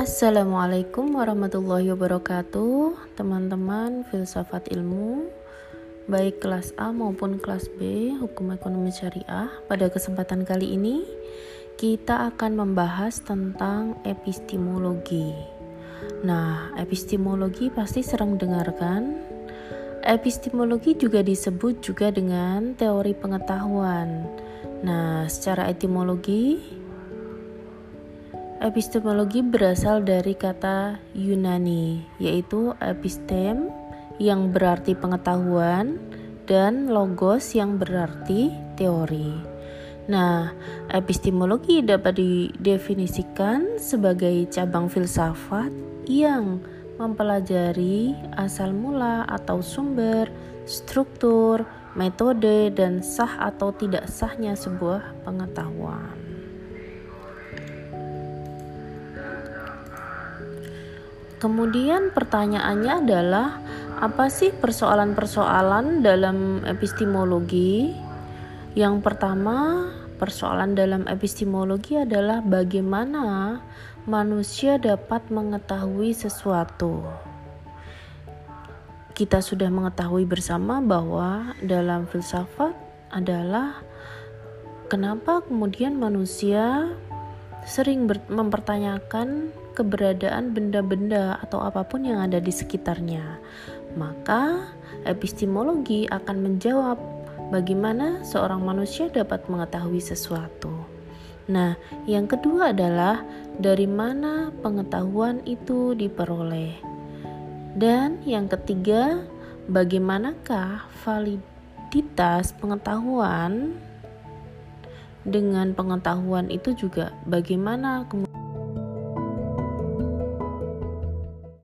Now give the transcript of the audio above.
Assalamualaikum warahmatullahi wabarakatuh Teman-teman filsafat ilmu Baik kelas A maupun kelas B Hukum Ekonomi Syariah. Pada kesempatan kali ini Kita akan membahas tentang epistemologi. Nah, epistemologi pasti sering dengarkan. Epistemologi juga disebut juga dengan teori pengetahuan. Nah, secara etimologi Epistemologi berasal dari kata Yunani, yaitu epistem yang berarti pengetahuan dan logos yang berarti teori. Nah, epistemologi dapat didefinisikan sebagai cabang filsafat yang mempelajari asal mula atau sumber, struktur, metode, dan sah atau tidak sahnya sebuah pengetahuan. Kemudian pertanyaannya adalah apa sih persoalan-persoalan dalam epistemologi? Yang pertama, persoalan dalam epistemologi adalah bagaimana manusia dapat mengetahui sesuatu. Kita sudah mengetahui bersama bahwa dalam filsafat adalah kenapa kemudian manusia sering mempertanyakan keberadaan benda-benda atau apa pun yang ada di sekitarnya. Maka, epistemologi akan menjawab bagaimana seorang manusia dapat mengetahui sesuatu. Nah, yang kedua adalah dari mana pengetahuan itu diperoleh. Dan yang ketiga, bagaimanakah validitas pengetahuan dengan pengetahuan itu juga bagaimana kemudian